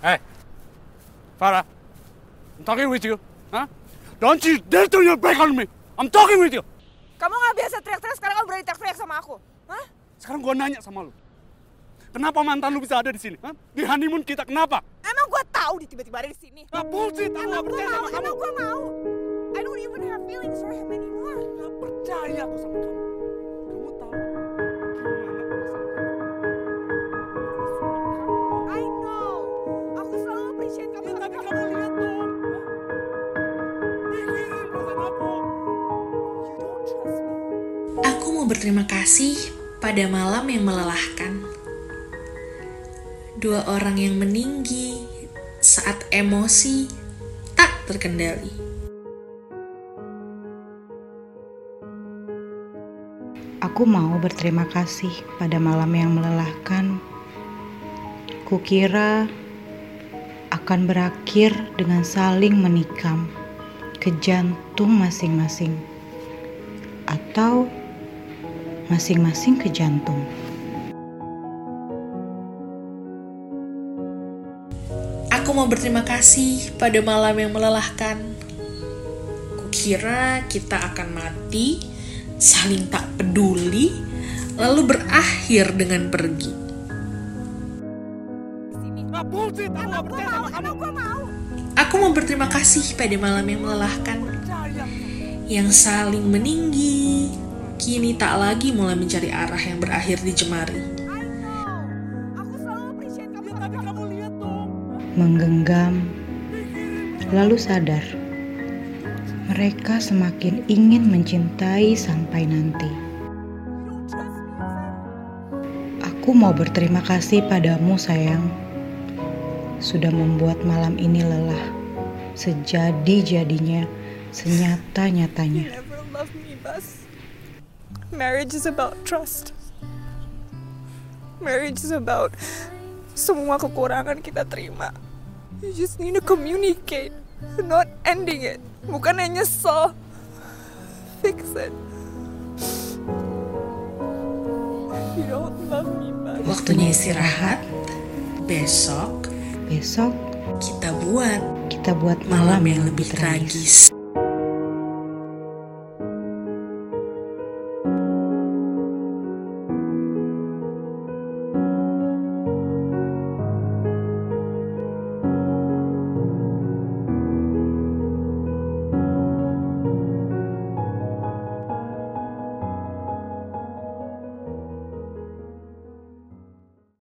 Hey, Farah, I'm talking with you. Huh? Don't you dare turn your back on me. I'm talking with you. Kamu nggak biasa teriak-teriak, sekarang kamu berani teriak-teriak sama aku. Hah? Sekarang gua nanya sama lu. Kenapa mantan lu bisa ada di sini? Hah? Di honeymoon kita kenapa? Emang gue tahu di tiba-tiba ada di sini. Ah, bullshit, aku gak gue percaya mau, sama kamu. emang gue mau. I don't even have feelings for him anymore. Gak percaya aku sama mau berterima kasih pada malam yang melelahkan. Dua orang yang meninggi saat emosi tak terkendali. Aku mau berterima kasih pada malam yang melelahkan. Kukira akan berakhir dengan saling menikam ke jantung masing-masing, atau masing-masing ke jantung. Aku mau berterima kasih pada malam yang melelahkan. Kukira kita akan mati, saling tak peduli, lalu berakhir dengan pergi. Aku mau, berterima kasih pada malam yang melelahkan, yang saling meninggi, kini tak lagi mulai mencari arah yang berakhir di jemari. Menggenggam, lalu sadar mereka semakin ingin mencintai sampai nanti. Aku mau berterima kasih padamu, sayang, sudah membuat malam ini lelah, sejadi-jadinya, senyata-nyatanya. You never loved me, Bas. Marriage is about trust. Marriage is about semua kekurangan kita terima. You just need to communicate, not ending it. Bukan hanya nyesel. Fix it. You don't love me, Bas. Waktunya istirahat. Besok Besok kita buat kita buat malam yang lebih tragis.